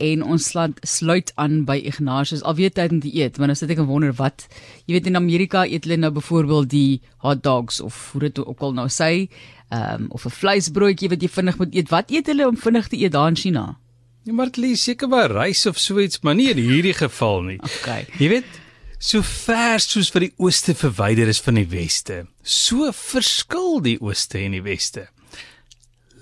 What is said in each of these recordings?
en ons slaan sluit aan by Ignatius. Al weet tyd om te eet, maar nou sit ek en wonder wat. Jy weet in Amerika eet hulle nou byvoorbeeld die hot dogs of hoe dit ook al nou sê, ehm um, of 'n vleisbroodjie wat jy vinnig moet eet. Wat eet hulle om vinnig te eet daar in China? Ja, maar dit lees seker maar rys of so iets, maar nie in hierdie geval nie. Okay. Jy weet, so ver soos wat die ooste verwyder is van die weste, so verskil die ooste en die weste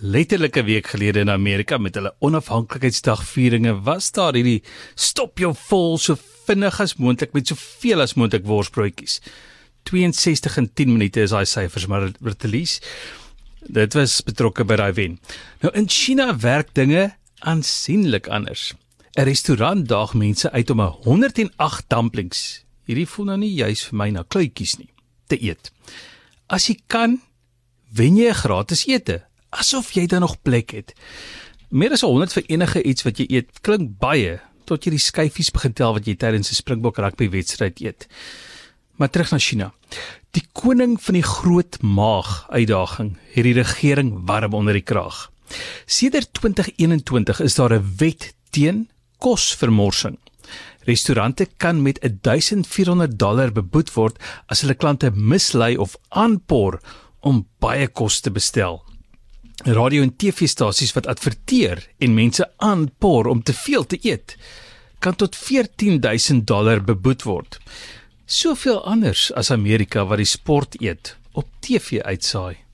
letterlik 'n week gelede in Amerika met hulle onafhanklikheidsdagvieringe was daar hierdie stop jou vol so vinnig as moontlik met soveel as moontlik worsbroodjies. 62 in 10 minute is daai syfers maar te lees. Dit was betrokke by daai wen. Nou in China werk dinge aansienlik anders. 'n Restaurant daag mense uit om 'n 108 dumplings. Hierdie voel nou nie juis vir my na kluitjies nie te eet. As jy kan, wen jy 'n gratis ete asof jy dan nog plek het. Meer as 100 vir enige iets wat jy eet klink baie tot jy die skyfies begin tel wat jy tydens 'n Springbok rugby wedstryd eet. Maar terug na China. Die koning van die groot maag uitdaging het die regering warm onder die kraag. Sedert 2021 is daar 'n wet teen kosvermorsing. Restaurante kan met 1400 dollar beboet word as hulle klante mislei of aanpor om baie kos te bestel radio en TV-stasies wat adverteer en mense aanpoor om te veel te eet, kan tot 14000 dollar beboet word. Soveel anders as Amerika wat die sport eet op TV uitsaai.